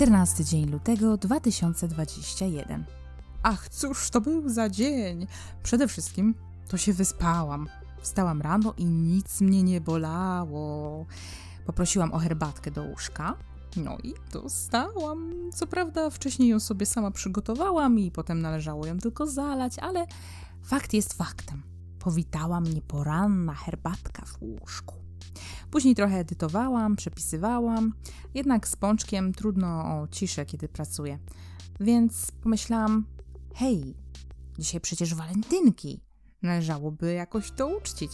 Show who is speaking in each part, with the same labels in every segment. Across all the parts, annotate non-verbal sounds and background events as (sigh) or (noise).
Speaker 1: 14 dzień lutego 2021. Ach, cóż to był za dzień! Przede wszystkim to się wyspałam. Wstałam rano i nic mnie nie bolało. Poprosiłam o herbatkę do łóżka. No i dostałam. Co prawda, wcześniej ją sobie sama przygotowałam i potem należało ją tylko zalać, ale fakt jest faktem. Powitała mnie poranna herbatka w łóżku. Później trochę edytowałam, przepisywałam, jednak z pączkiem trudno o ciszę, kiedy pracuję. Więc pomyślałam, hej, dzisiaj przecież walentynki. Należałoby jakoś to uczcić.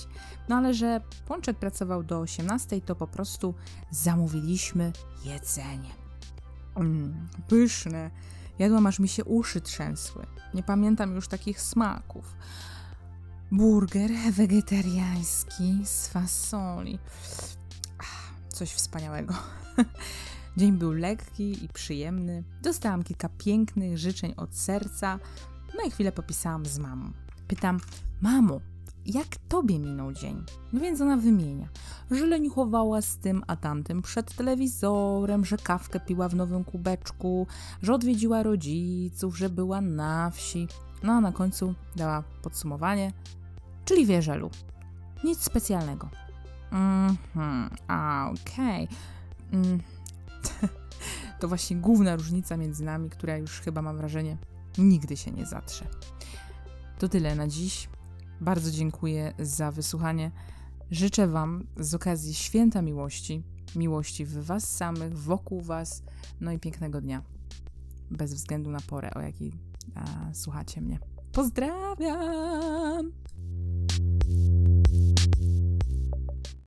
Speaker 1: No ale że Pączek pracował do 18, to po prostu zamówiliśmy jedzenie. Mm, pyszne. Jadłam aż mi się uszy trzęsły. Nie pamiętam już takich smaków. Burger wegetariański z fasoli. Ach, coś wspaniałego. (laughs) Dzień był lekki i przyjemny. Dostałam kilka pięknych życzeń od serca. No i chwilę popisałam z mamą. Pytam, mamo, jak tobie minął dzień? No więc ona wymienia, że leniuchowała z tym a tamtym przed telewizorem, że kawkę piła w nowym kubeczku, że odwiedziła rodziców, że była na wsi. No a na końcu dała podsumowanie, czyli wierzelu. Nic specjalnego. Mhm, a okej. Mm. (laughs) to właśnie główna różnica między nami, która już chyba mam wrażenie nigdy się nie zatrze. To tyle na dziś. Bardzo dziękuję za wysłuchanie. Życzę Wam z okazji święta miłości, miłości w Was samych, wokół Was, no i pięknego dnia. Bez względu na porę, o jakiej a, słuchacie mnie. Pozdrawiam!